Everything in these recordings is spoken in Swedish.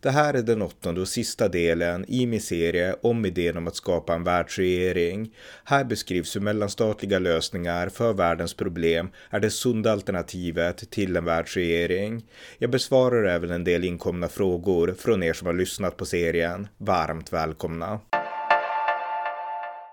Det här är den åttonde och sista delen i min serie om idén om att skapa en världsregering. Här beskrivs hur mellanstatliga lösningar för världens problem är det sunda alternativet till en världsregering. Jag besvarar även en del inkomna frågor från er som har lyssnat på serien. Varmt välkomna!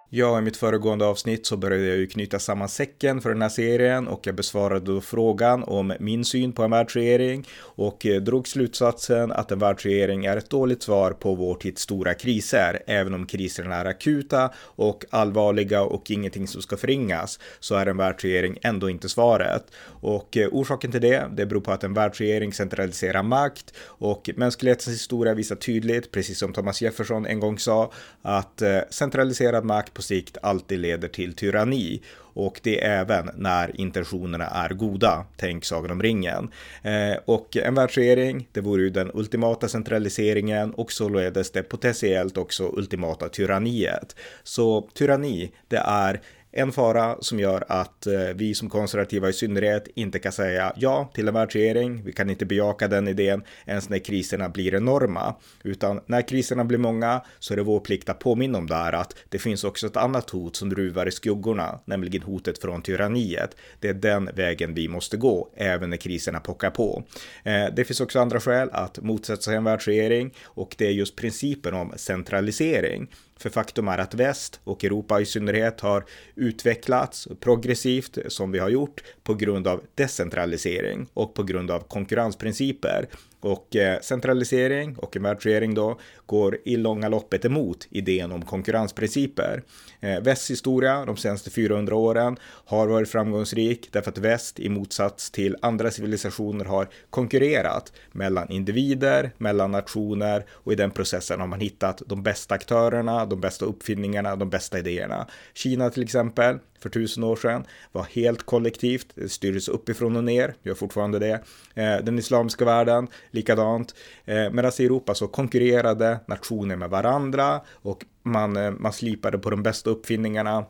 Ja, i mitt föregående avsnitt så började jag ju knyta samman säcken för den här serien och jag besvarade då frågan om min syn på en världsregering och eh, drog slutsatsen att en världsregering är ett dåligt svar på vår tids stora kriser. Även om kriserna är akuta och allvarliga och ingenting som ska förringas så är en världsregering ändå inte svaret. Och eh, orsaken till det, det beror på att en världsregering centraliserar makt och mänsklighetens historia visar tydligt, precis som Thomas Jefferson en gång sa, att eh, centraliserad makt på sikt alltid leder till tyranni. Och det är även när intentionerna är goda. Tänk Sagan om ringen. Eh, och en världsregering, det vore ju den ultimata centraliseringen och således det potentiellt också ultimata tyranniet. Så tyranni, det är en fara som gör att eh, vi som konservativa i synnerhet inte kan säga ja till en världsregering. Vi kan inte bejaka den idén ens när kriserna blir enorma, utan när kriserna blir många så är det vår plikt att påminna om det här att det finns också ett annat hot som druvar i skuggorna, nämligen hotet från tyranniet. Det är den vägen vi måste gå, även när kriserna pockar på. Eh, det finns också andra skäl att motsätta sig en världsregering och det är just principen om centralisering. För faktum är att väst och Europa i synnerhet har utvecklats progressivt som vi har gjort på grund av decentralisering och på grund av konkurrensprinciper. Och eh, centralisering och en då går i långa loppet emot idén om konkurrensprinciper. Eh, västs historia de senaste 400 åren har varit framgångsrik därför att väst i motsats till andra civilisationer har konkurrerat mellan individer, mellan nationer och i den processen har man hittat de bästa aktörerna, de bästa uppfinningarna, de bästa idéerna. Kina till exempel för tusen år sedan var helt kollektivt, det styrdes uppifrån och ner, gör fortfarande det. Eh, den islamiska världen, likadant. Eh, medan i Europa så konkurrerade nationer med varandra och man, eh, man slipade på de bästa uppfinningarna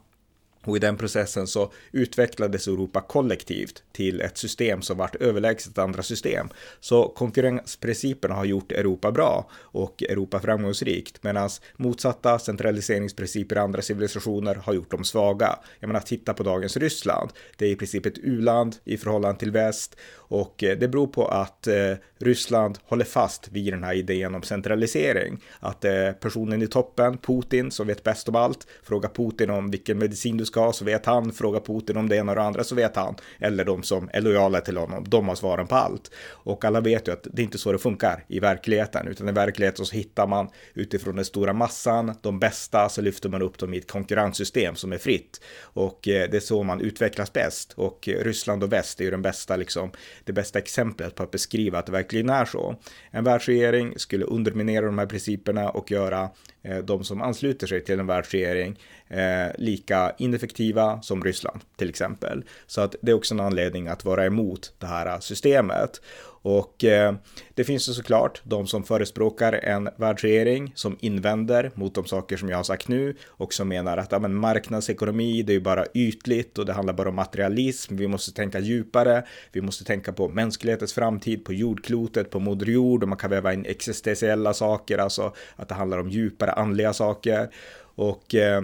och i den processen så utvecklades Europa kollektivt till ett system som vart överlägset andra system. Så konkurrensprinciperna har gjort Europa bra och Europa framgångsrikt, medan motsatta centraliseringsprinciper i andra civilisationer har gjort dem svaga. Jag menar, titta på dagens Ryssland. Det är i princip ett u-land i förhållande till väst och eh, det beror på att eh, Ryssland håller fast vid den här idén om centralisering. Att eh, personen i toppen, Putin, som vet bäst om allt, frågar Putin om vilken medicin du ska ha så vet han, frågar Putin om det ena och det andra så vet han. Eller de som är lojala till honom, de har svaren på allt. Och alla vet ju att det är inte så det funkar i verkligheten, utan i verkligheten så hittar man utifrån den stora massan, de bästa, så lyfter man upp dem i ett konkurrenssystem som är fritt. Och eh, det är så man utvecklas bäst. Och eh, Ryssland och väst är ju den bästa liksom det bästa exemplet på att beskriva att det verkligen är så. En världsregering skulle underminera de här principerna och göra Eh, de som ansluter sig till en världsregering eh, lika ineffektiva som Ryssland till exempel. Så att det är också en anledning att vara emot det här systemet. Och eh, det finns ju såklart de som förespråkar en världsregering som invänder mot de saker som jag har sagt nu och som menar att ja, men marknadsekonomi, det är ju bara ytligt och det handlar bara om materialism. Vi måste tänka djupare. Vi måste tänka på mänsklighetens framtid, på jordklotet, på moder jord och man kan väva in existentiella saker, alltså att det handlar om djupare andliga saker. Och eh,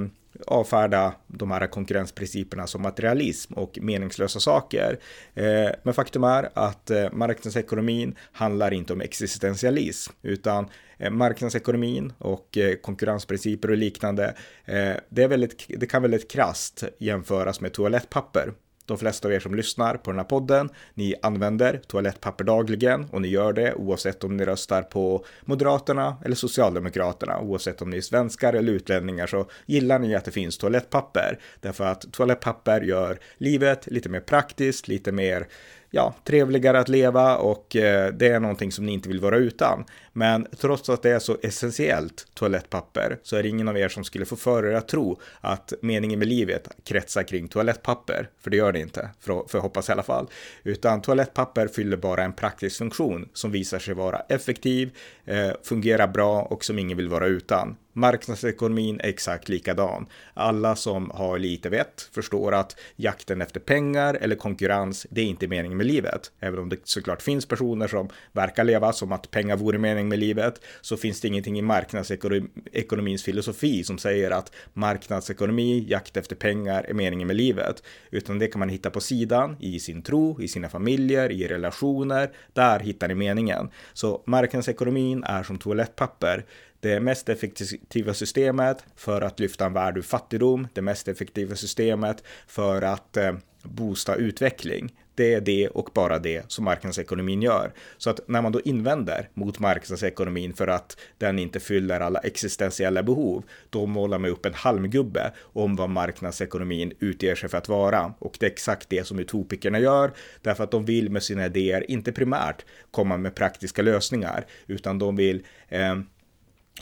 avfärda de här konkurrensprinciperna som materialism och meningslösa saker. Eh, men faktum är att eh, marknadsekonomin handlar inte om existentialism, utan eh, marknadsekonomin och eh, konkurrensprinciper och liknande, eh, det, är väldigt, det kan väldigt krast jämföras med toalettpapper de flesta av er som lyssnar på den här podden, ni använder toalettpapper dagligen och ni gör det oavsett om ni röstar på Moderaterna eller Socialdemokraterna. Oavsett om ni är svenskar eller utlänningar så gillar ni att det finns toalettpapper. Därför att toalettpapper gör livet lite mer praktiskt, lite mer ja, trevligare att leva och eh, det är någonting som ni inte vill vara utan. Men trots att det är så essentiellt toalettpapper så är det ingen av er som skulle få för er att tro att meningen med livet kretsar kring toalettpapper. För det gör det inte, för, för hoppas i alla fall. Utan toalettpapper fyller bara en praktisk funktion som visar sig vara effektiv, eh, fungerar bra och som ingen vill vara utan. Marknadsekonomin är exakt likadan. Alla som har lite vett förstår att jakten efter pengar eller konkurrens, det är inte meningen med livet. Även om det såklart finns personer som verkar leva som att pengar vore meningen med livet, så finns det ingenting i marknadsekonomins filosofi som säger att marknadsekonomi, jakt efter pengar är meningen med livet. Utan det kan man hitta på sidan, i sin tro, i sina familjer, i relationer. Där hittar ni meningen. Så marknadsekonomin är som toalettpapper det mest effektiva systemet för att lyfta en värld ur fattigdom, det mest effektiva systemet för att eh, boosta utveckling. Det är det och bara det som marknadsekonomin gör. Så att när man då invänder mot marknadsekonomin för att den inte fyller alla existentiella behov, då målar man upp en halmgubbe om vad marknadsekonomin utger sig för att vara. Och det är exakt det som utopikerna gör, därför att de vill med sina idéer inte primärt komma med praktiska lösningar, utan de vill eh,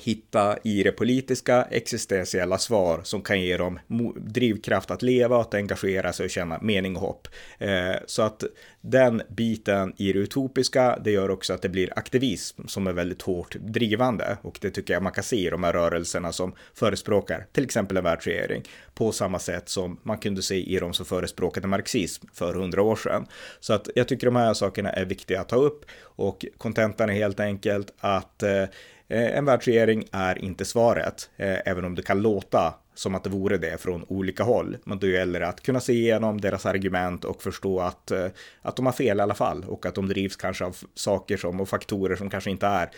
hitta i det politiska existentiella svar som kan ge dem drivkraft att leva, att engagera sig och känna mening och hopp. Eh, så att den biten i det utopiska, det gör också att det blir aktivism som är väldigt hårt drivande och det tycker jag man kan se i de här rörelserna som förespråkar till exempel en världsregering på samma sätt som man kunde se i de som förespråkade marxism för hundra år sedan. Så att jag tycker de här sakerna är viktiga att ta upp och kontentan är helt enkelt att eh, Eh, en världsregering är inte svaret, eh, även om det kan låta som att det vore det från olika håll. Men då gäller det att kunna se igenom deras argument och förstå att, eh, att de har fel i alla fall och att de drivs kanske av saker som och faktorer som kanske inte är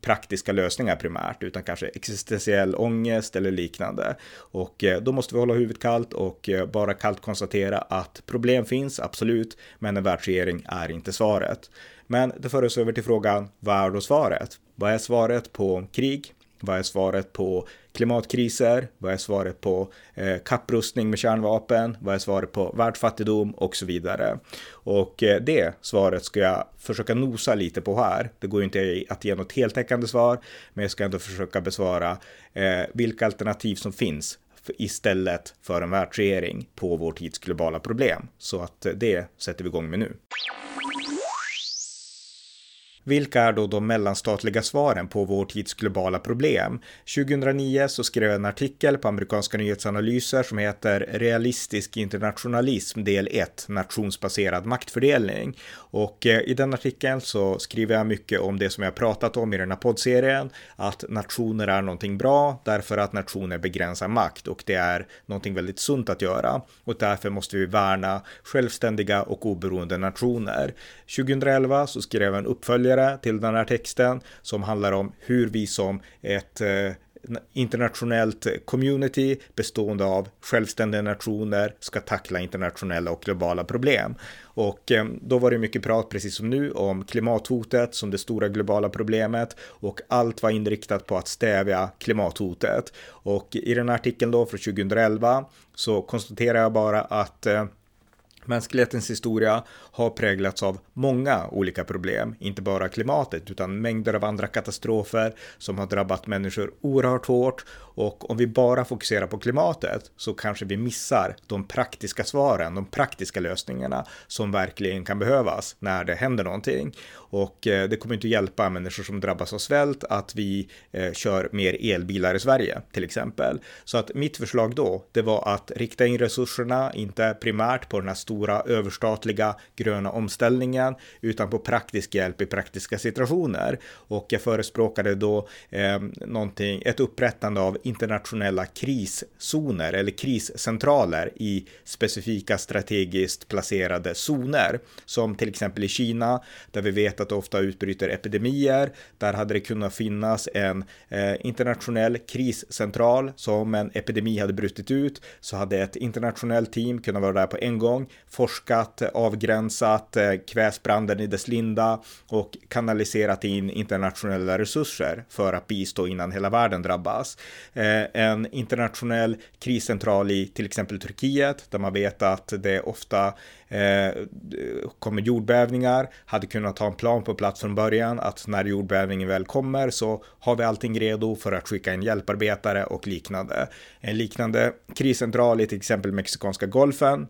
praktiska lösningar primärt utan kanske existentiell ångest eller liknande. Och då måste vi hålla huvudet kallt och bara kallt konstatera att problem finns, absolut, men en världsregering är inte svaret. Men det för oss över till frågan, vad är då svaret? Vad är svaret på krig? Vad är svaret på klimatkriser? Vad är svaret på eh, kapprustning med kärnvapen? Vad är svaret på världsfattigdom och så vidare? Och eh, det svaret ska jag försöka nosa lite på här. Det går ju inte att ge något heltäckande svar, men jag ska ändå försöka besvara eh, vilka alternativ som finns istället för en världsregering på vår tids globala problem. Så att eh, det sätter vi igång med nu. Vilka är då de mellanstatliga svaren på vår tids globala problem? 2009 så skrev jag en artikel på amerikanska nyhetsanalyser som heter Realistisk internationalism del 1 nationsbaserad maktfördelning. Och eh, i den artikeln så skriver jag mycket om det som jag pratat om i den här poddserien, att nationer är någonting bra därför att nationer begränsar makt och det är någonting väldigt sunt att göra och därför måste vi värna självständiga och oberoende nationer. 2011 så skrev jag en uppföljare följare till den här texten som handlar om hur vi som ett eh, internationellt community bestående av självständiga nationer ska tackla internationella och globala problem. Och eh, då var det mycket prat, precis som nu, om klimathotet som det stora globala problemet och allt var inriktat på att stävja klimathotet. Och i den här artikeln då från 2011 så konstaterar jag bara att eh, Mänsklighetens historia har präglats av många olika problem, inte bara klimatet utan mängder av andra katastrofer som har drabbat människor oerhört hårt och om vi bara fokuserar på klimatet så kanske vi missar de praktiska svaren, de praktiska lösningarna som verkligen kan behövas när det händer någonting. Och eh, det kommer inte hjälpa människor som drabbas av svält att vi eh, kör mer elbilar i Sverige till exempel. Så att mitt förslag då, det var att rikta in resurserna, inte primärt på den här stora stora överstatliga gröna omställningen, utan på praktisk hjälp i praktiska situationer. Och jag förespråkade då eh, någonting, ett upprättande av internationella kriszoner eller kriscentraler i specifika strategiskt placerade zoner, som till exempel i Kina, där vi vet att det ofta utbryter epidemier. Där hade det kunnat finnas en eh, internationell kriscentral, så om en epidemi hade brutit ut så hade ett internationellt team kunnat vara där på en gång, forskat, avgränsat eh, kväsbranden i dess linda och kanaliserat in internationella resurser för att bistå innan hela världen drabbas. Eh, en internationell kriscentral i till exempel Turkiet där man vet att det ofta eh, kommer jordbävningar, hade kunnat ha en plan på plats från början att när jordbävningen väl kommer så har vi allting redo för att skicka in hjälparbetare och liknande. En liknande kriscentral i till exempel Mexikanska golfen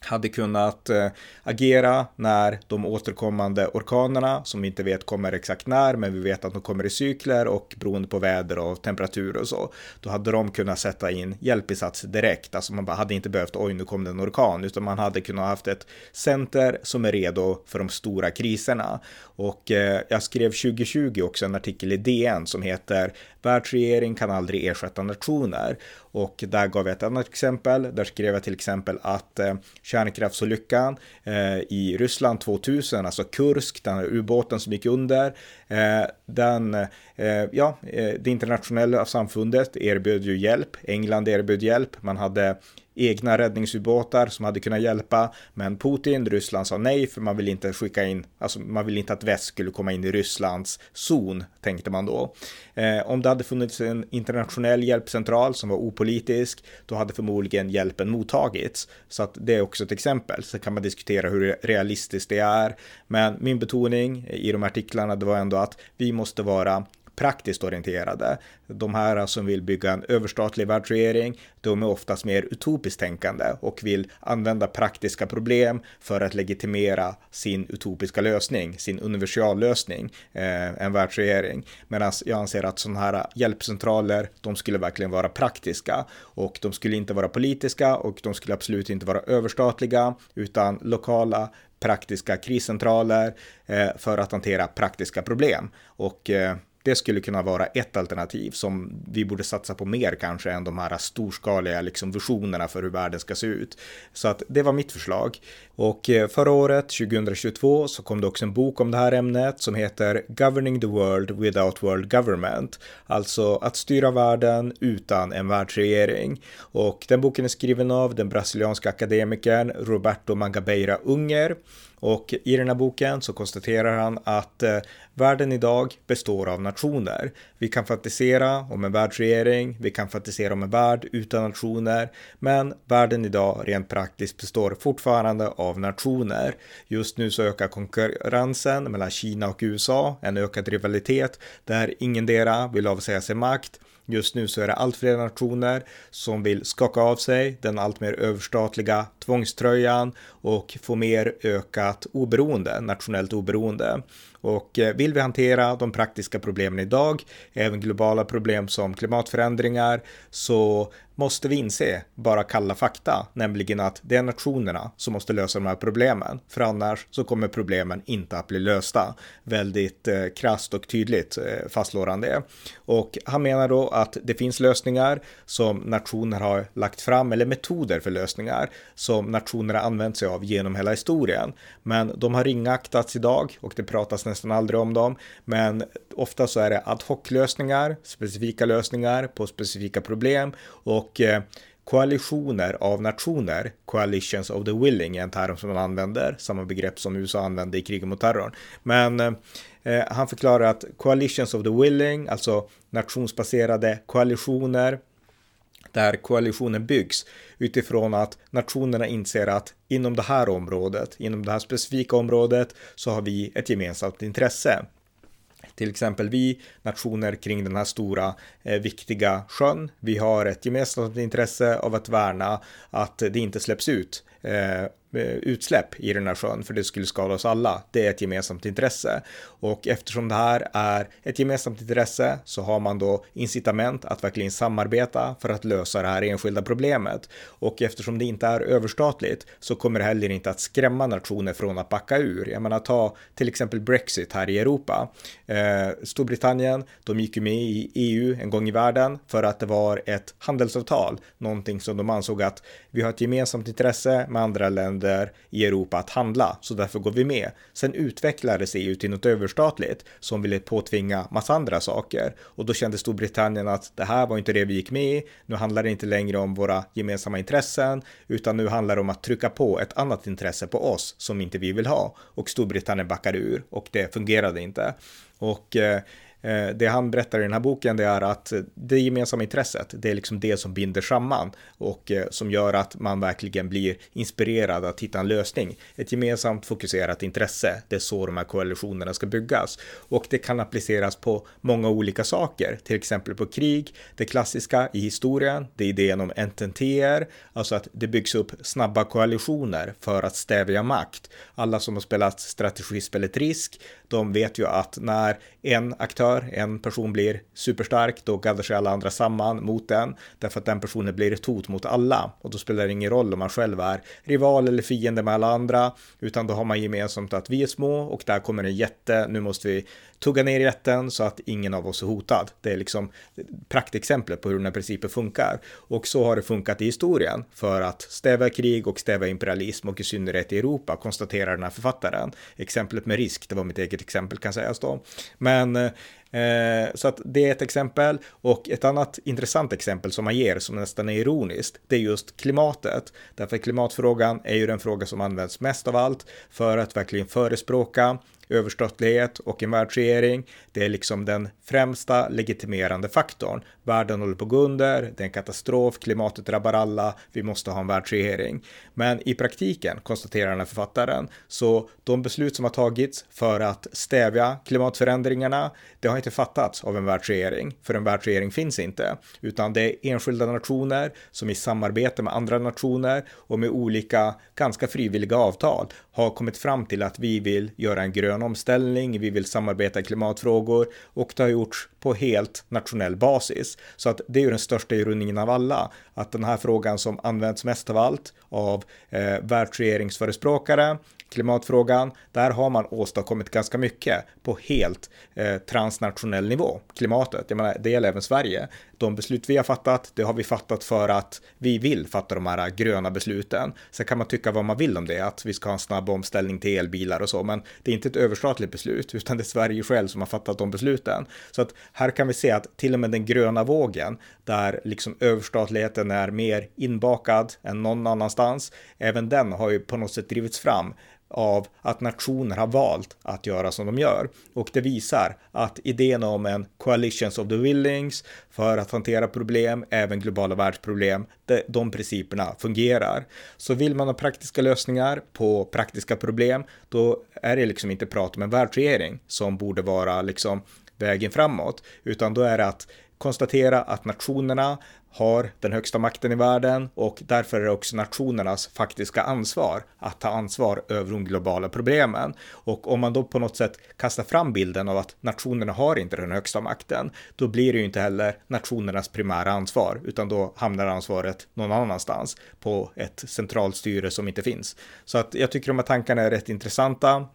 hade kunnat eh, agera när de återkommande orkanerna, som vi inte vet kommer exakt när, men vi vet att de kommer i cykler och beroende på väder och temperatur och så, då hade de kunnat sätta in hjälpinsatser direkt. Alltså man bara hade inte behövt, oj nu kom det en orkan, utan man hade kunnat haft ett center som är redo för de stora kriserna. Och eh, jag skrev 2020 också en artikel i DN som heter Världsregering kan aldrig ersätta nationer. Och där gav jag ett annat exempel. Där skrev jag till exempel att eh, kärnkraftsolyckan eh, i Ryssland 2000, alltså Kursk, den här ubåten som gick under, Eh, den, eh, ja, eh, det internationella samfundet erbjöd ju hjälp. England erbjöd hjälp. Man hade egna räddningsubåtar som hade kunnat hjälpa. Men Putin, Ryssland sa nej för man vill inte skicka in, alltså man vill inte att väst skulle komma in i Rysslands zon, tänkte man då. Eh, om det hade funnits en internationell hjälpcentral som var opolitisk, då hade förmodligen hjälpen mottagits. Så att det är också ett exempel. Sen kan man diskutera hur realistiskt det är. Men min betoning i de artiklarna, det var ändå att vi måste vara praktiskt orienterade. De här som vill bygga en överstatlig världsregering, de är oftast mer utopiskt tänkande och vill använda praktiska problem för att legitimera sin utopiska lösning, sin universallösning, eh, en världsregering. Medan jag anser att sådana här hjälpcentraler, de skulle verkligen vara praktiska och de skulle inte vara politiska och de skulle absolut inte vara överstatliga utan lokala praktiska kriscentraler eh, för att hantera praktiska problem. Och eh, det skulle kunna vara ett alternativ som vi borde satsa på mer kanske än de här storskaliga liksom, visionerna för hur världen ska se ut. Så att det var mitt förslag. Och eh, förra året, 2022, så kom det också en bok om det här ämnet som heter Governing the World Without World Government. Alltså att styra världen utan en världsregering. Och den boken är skriven av den brasilianska akademikern Roberto Mangabeira Unger. Och i den här boken så konstaterar han att eh, världen idag består av nationer. Vi kan fantisera om en världsregering, vi kan fantisera om en värld utan nationer, men världen idag rent praktiskt består fortfarande av nationer. Just nu så ökar konkurrensen mellan Kina och USA, en ökad rivalitet där ingendera vill avsäga sig makt Just nu så är det allt fler nationer som vill skaka av sig den allt mer överstatliga tvångströjan och få mer ökat oberoende, nationellt oberoende. Och eh, vill vi hantera de praktiska problemen idag, även globala problem som klimatförändringar, så måste vi inse bara kalla fakta, nämligen att det är nationerna som måste lösa de här problemen, för annars så kommer problemen inte att bli lösta. Väldigt eh, krasst och tydligt eh, fastslår han det. Och han menar då att det finns lösningar som nationer har lagt fram, eller metoder för lösningar som nationer har använt sig av genom hela historien. Men de har ringaktats idag och det pratas nästan aldrig om dem. Men ofta så är det ad hoc lösningar, specifika lösningar på specifika problem och eh, koalitioner av nationer, coalitions of the willing är en term som man använder, samma begrepp som USA använde i kriget mot terrorn. Men eh, han förklarar att coalitions of the willing, alltså nationsbaserade koalitioner, där koalitionen byggs utifrån att nationerna inser att inom det här området, inom det här specifika området, så har vi ett gemensamt intresse. Till exempel vi nationer kring den här stora eh, viktiga sjön. Vi har ett gemensamt intresse av att värna att det inte släpps ut eh, Eh, utsläpp i den här sjön för det skulle skada oss alla. Det är ett gemensamt intresse och eftersom det här är ett gemensamt intresse så har man då incitament att verkligen samarbeta för att lösa det här enskilda problemet och eftersom det inte är överstatligt så kommer det heller inte att skrämma nationer från att backa ur. Jag menar ta till exempel Brexit här i Europa. Eh, Storbritannien, de gick ju med i EU en gång i världen för att det var ett handelsavtal, någonting som de ansåg att vi har ett gemensamt intresse med andra länder i Europa att handla, så därför går vi med. Sen utvecklades EU till något överstatligt som ville påtvinga massa andra saker och då kände Storbritannien att det här var inte det vi gick med i. Nu handlar det inte längre om våra gemensamma intressen, utan nu handlar det om att trycka på ett annat intresse på oss som inte vi vill ha och Storbritannien backade ur och det fungerade inte. Och Eh, Eh, det han berättar i den här boken det är att det gemensamma intresset, det är liksom det som binder samman och eh, som gör att man verkligen blir inspirerad att hitta en lösning. Ett gemensamt fokuserat intresse, det är så de här koalitionerna ska byggas och det kan appliceras på många olika saker, till exempel på krig, det klassiska i historien, det är idén om ententéer, alltså att det byggs upp snabba koalitioner för att stävja makt. Alla som har spelat strategispelet Risk, de vet ju att när en aktör, en person blir superstark, då gaddar sig alla andra samman mot den, därför att den personen blir ett hot mot alla. Och då spelar det ingen roll om man själv är rival eller fiende med alla andra, utan då har man gemensamt att vi är små och där kommer en jätte, nu måste vi tugga ner jätten så att ingen av oss är hotad. Det är liksom praktexemplet på hur den här principen funkar. Och så har det funkat i historien för att stävja krig och stävja imperialism och i synnerhet i Europa, konstaterar den här författaren. Exemplet med risk, det var mitt eget exempel kan sägas då. Men eh, Eh, så att det är ett exempel och ett annat intressant exempel som man ger som nästan är ironiskt, det är just klimatet. Därför klimatfrågan är ju den fråga som används mest av allt för att verkligen förespråka överstatlighet och en världsregering. Det är liksom den främsta legitimerande faktorn. Världen håller på att gå under, det är en katastrof, klimatet drabbar alla, vi måste ha en världsregering. Men i praktiken, konstaterar den här författaren, så de beslut som har tagits för att stävja klimatförändringarna, det har inte fattats av en världsregering, för en världsregering finns inte, utan det är enskilda nationer som i samarbete med andra nationer och med olika ganska frivilliga avtal har kommit fram till att vi vill göra en grön omställning, vi vill samarbeta i klimatfrågor och det har gjorts på helt nationell basis. Så att det är ju den största ironin av alla, att den här frågan som används mest av allt av eh, världsregeringsförespråkare klimatfrågan, där har man åstadkommit ganska mycket på helt eh, transnationell nivå. Klimatet, jag menar, det gäller även Sverige. De beslut vi har fattat, det har vi fattat för att vi vill fatta de här gröna besluten. Sen kan man tycka vad man vill om det, att vi ska ha en snabb omställning till elbilar och så, men det är inte ett överstatligt beslut, utan det är Sverige själv som har fattat de besluten. Så att här kan vi se att till och med den gröna vågen, där liksom överstatligheten är mer inbakad än någon annanstans, även den har ju på något sätt drivits fram av att nationer har valt att göra som de gör. Och det visar att idén om en coalitions of the willings för att hantera problem, även globala världsproblem, de principerna fungerar. Så vill man ha praktiska lösningar på praktiska problem, då är det liksom inte prat om en världsregering som borde vara liksom vägen framåt, utan då är det att konstatera att nationerna har den högsta makten i världen och därför är det också nationernas faktiska ansvar att ta ansvar över de globala problemen. Och om man då på något sätt kastar fram bilden av att nationerna har inte den högsta makten, då blir det ju inte heller nationernas primära ansvar, utan då hamnar ansvaret någon annanstans på ett centralt styre som inte finns. Så att jag tycker de här tankarna är rätt intressanta.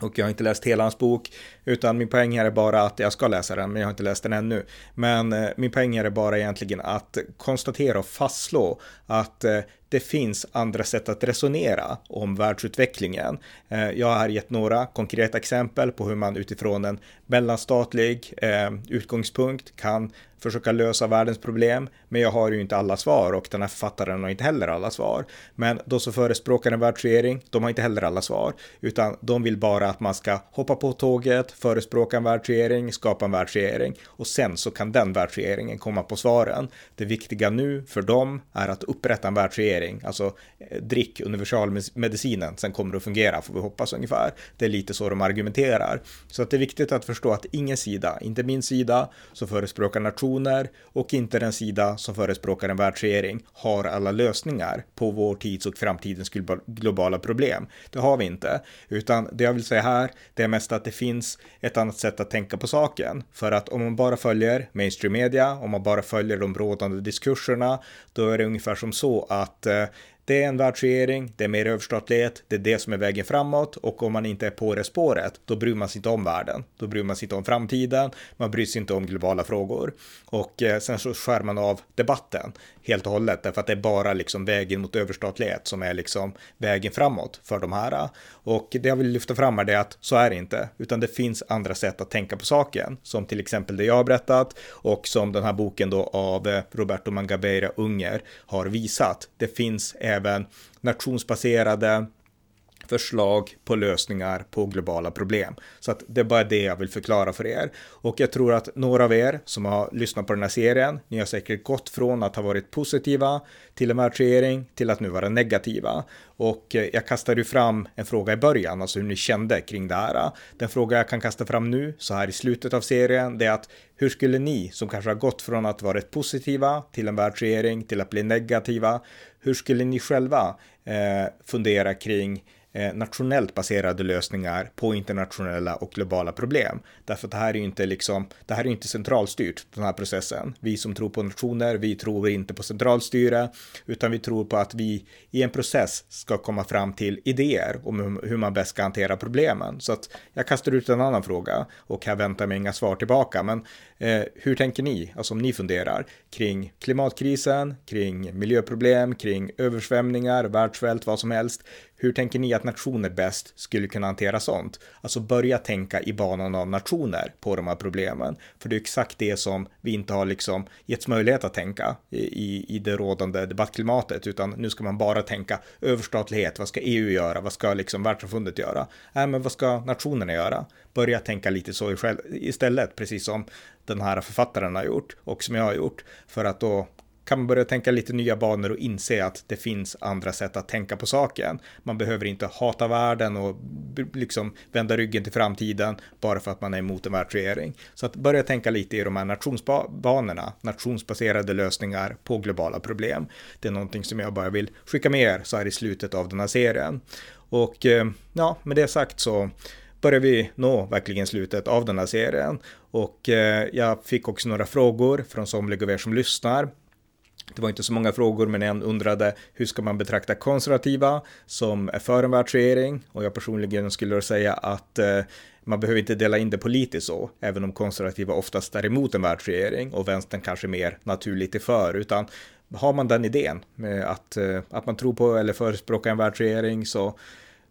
Och jag har inte läst hela hans bok, utan min poäng här är bara att jag ska läsa den, men jag har inte läst den ännu. Men eh, min poäng här är bara egentligen att konstatera och fastslå att eh, det finns andra sätt att resonera om världsutvecklingen. Eh, jag har gett några konkreta exempel på hur man utifrån en mellanstatlig eh, utgångspunkt kan försöka lösa världens problem, men jag har ju inte alla svar och den här författaren har inte heller alla svar. Men de som förespråkar en världsregering, de har inte heller alla svar, utan de vill bara att man ska hoppa på tåget, förespråka en världsregering, skapa en världsregering och sen så kan den världsregeringen komma på svaren. Det viktiga nu för dem är att upprätta en världsregering, alltså eh, drick universalmedicinen, sen kommer det att fungera, får vi hoppas ungefär. Det är lite så de argumenterar. Så att det är viktigt att förstå att ingen sida, inte min sida, som förespråkar nationer och inte den sida som förespråkar en världsregering har alla lösningar på vår tids och framtidens globala problem. Det har vi inte, utan det jag vill säga här, det är mest att det finns ett annat sätt att tänka på saken. För att om man bara följer mainstream media, om man bara följer de rådande diskurserna, då är det ungefär som så att eh, det är en världsregering, det är mer överstatlighet, det är det som är vägen framåt och om man inte är på det spåret, då bryr man sig inte om världen. Då bryr man sig inte om framtiden, man bryr sig inte om globala frågor. Och eh, sen så skär man av debatten helt och hållet, därför att det är bara liksom vägen mot överstatlighet som är liksom vägen framåt för de här. Och det jag vill lyfta fram är det att så är det inte, utan det finns andra sätt att tänka på saken, som till exempel det jag har berättat och som den här boken då av eh, Roberto Mangabeira Unger har visat. Det finns även nationsbaserade förslag på lösningar på globala problem. Så att det är bara det jag vill förklara för er. Och jag tror att några av er som har lyssnat på den här serien, ni har säkert gått från att ha varit positiva till en världsregering till att nu vara negativa. Och eh, jag kastade ju fram en fråga i början, alltså hur ni kände kring det här. Den fråga jag kan kasta fram nu, så här i slutet av serien, det är att hur skulle ni som kanske har gått från att vara positiva till en världsregering till att bli negativa, hur skulle ni själva eh, fundera kring Eh, nationellt baserade lösningar på internationella och globala problem. Därför att det här är ju inte liksom, det här är inte centralstyrt, den här processen. Vi som tror på nationer, vi tror inte på centralstyre, utan vi tror på att vi i en process ska komma fram till idéer om hur man bäst ska hantera problemen. Så att jag kastar ut en annan fråga och här väntar mig inga svar tillbaka, men eh, hur tänker ni, alltså om ni funderar kring klimatkrisen, kring miljöproblem, kring översvämningar, världssvält, vad som helst. Hur tänker ni att nationer bäst skulle kunna hantera sånt? Alltså börja tänka i banan av nationer på de här problemen. För det är exakt det som vi inte har liksom getts möjlighet att tänka i, i det rådande debattklimatet, utan nu ska man bara tänka överstatlighet. Vad ska EU göra? Vad ska liksom världssamfundet göra? Äh, men vad ska nationerna göra? Börja tänka lite så istället, precis som den här författaren har gjort och som jag har gjort för att då kan man börja tänka lite nya banor och inse att det finns andra sätt att tänka på saken. Man behöver inte hata världen och liksom vända ryggen till framtiden bara för att man är emot en världsregering. Så att börja tänka lite i de här nationsbanorna, nationsbaserade lösningar på globala problem. Det är någonting som jag bara vill skicka med er så här i slutet av den här serien. Och eh, ja, med det sagt så börjar vi nå verkligen slutet av den här serien. Och eh, jag fick också några frågor från somliga av er som lyssnar. Det var inte så många frågor, men en undrade hur ska man betrakta konservativa som är för en världsregering? Och jag personligen skulle säga att eh, man behöver inte dela in det politiskt så, även om konservativa oftast är emot en världsregering och vänstern kanske mer naturligt är för, utan har man den idén att, eh, att man tror på eller förespråkar en världsregering så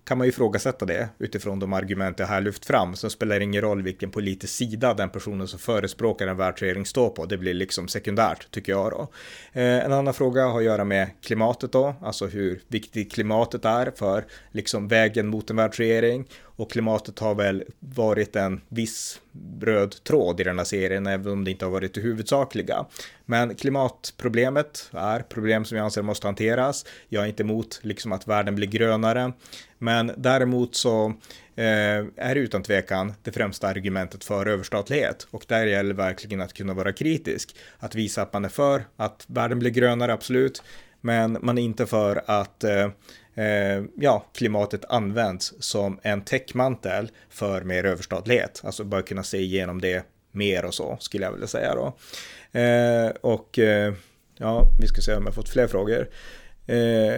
kan man ju ifrågasätta det utifrån de argument jag här lyft fram. Så spelar det ingen roll vilken politisk sida den personen som förespråkar en världsregering står på. Det blir liksom sekundärt tycker jag då. Eh, en annan fråga har att göra med klimatet då, alltså hur viktigt klimatet är för liksom vägen mot en världsregering. Och klimatet har väl varit en viss röd tråd i den här serien, även om det inte har varit det huvudsakliga. Men klimatproblemet är problem som jag anser måste hanteras. Jag är inte emot liksom att världen blir grönare, men däremot så eh, är det utan tvekan det främsta argumentet för överstatlighet och där gäller verkligen att kunna vara kritisk, att visa att man är för att världen blir grönare, absolut, men man är inte för att eh, eh, ja, klimatet används som en täckmantel för mer överstatlighet. Alltså bara kunna se igenom det mer och så skulle jag vilja säga då. Eh, och eh, ja, vi ska se om jag fått fler frågor. Eh,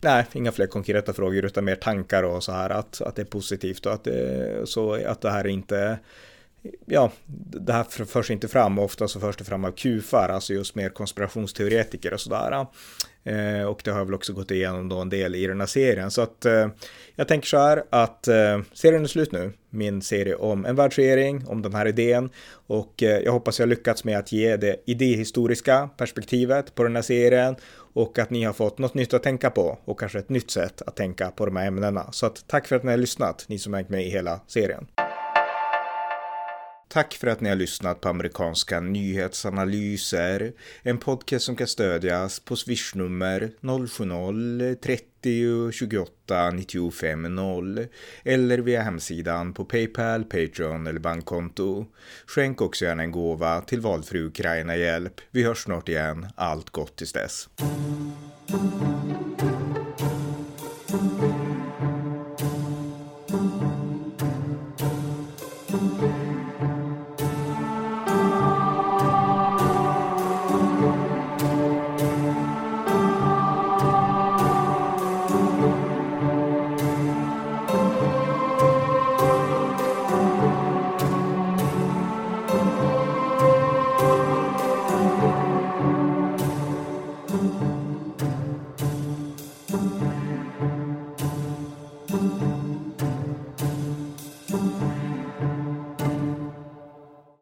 nej, inga fler konkreta frågor utan mer tankar och så här att, att det är positivt och att det, så att det här inte ja, det här förs inte fram, ofta så förs det fram av kufar, alltså just mer konspirationsteoretiker och sådär. Eh, och det har jag väl också gått igenom då en del i den här serien. Så att eh, jag tänker så här att eh, serien är slut nu. Min serie om en världsregering, om den här idén. Och eh, jag hoppas jag lyckats med att ge det idéhistoriska perspektivet på den här serien. Och att ni har fått något nytt att tänka på och kanske ett nytt sätt att tänka på de här ämnena. Så att tack för att ni har lyssnat, ni som hängt med i hela serien. Tack för att ni har lyssnat på amerikanska nyhetsanalyser. En podcast som kan stödjas på swishnummer 070-30 28 95 0 eller via hemsidan på Paypal, Patreon eller bankkonto. Skänk också gärna en gåva till valfri Ukraina-hjälp. Vi hörs snart igen. Allt gott tills dess.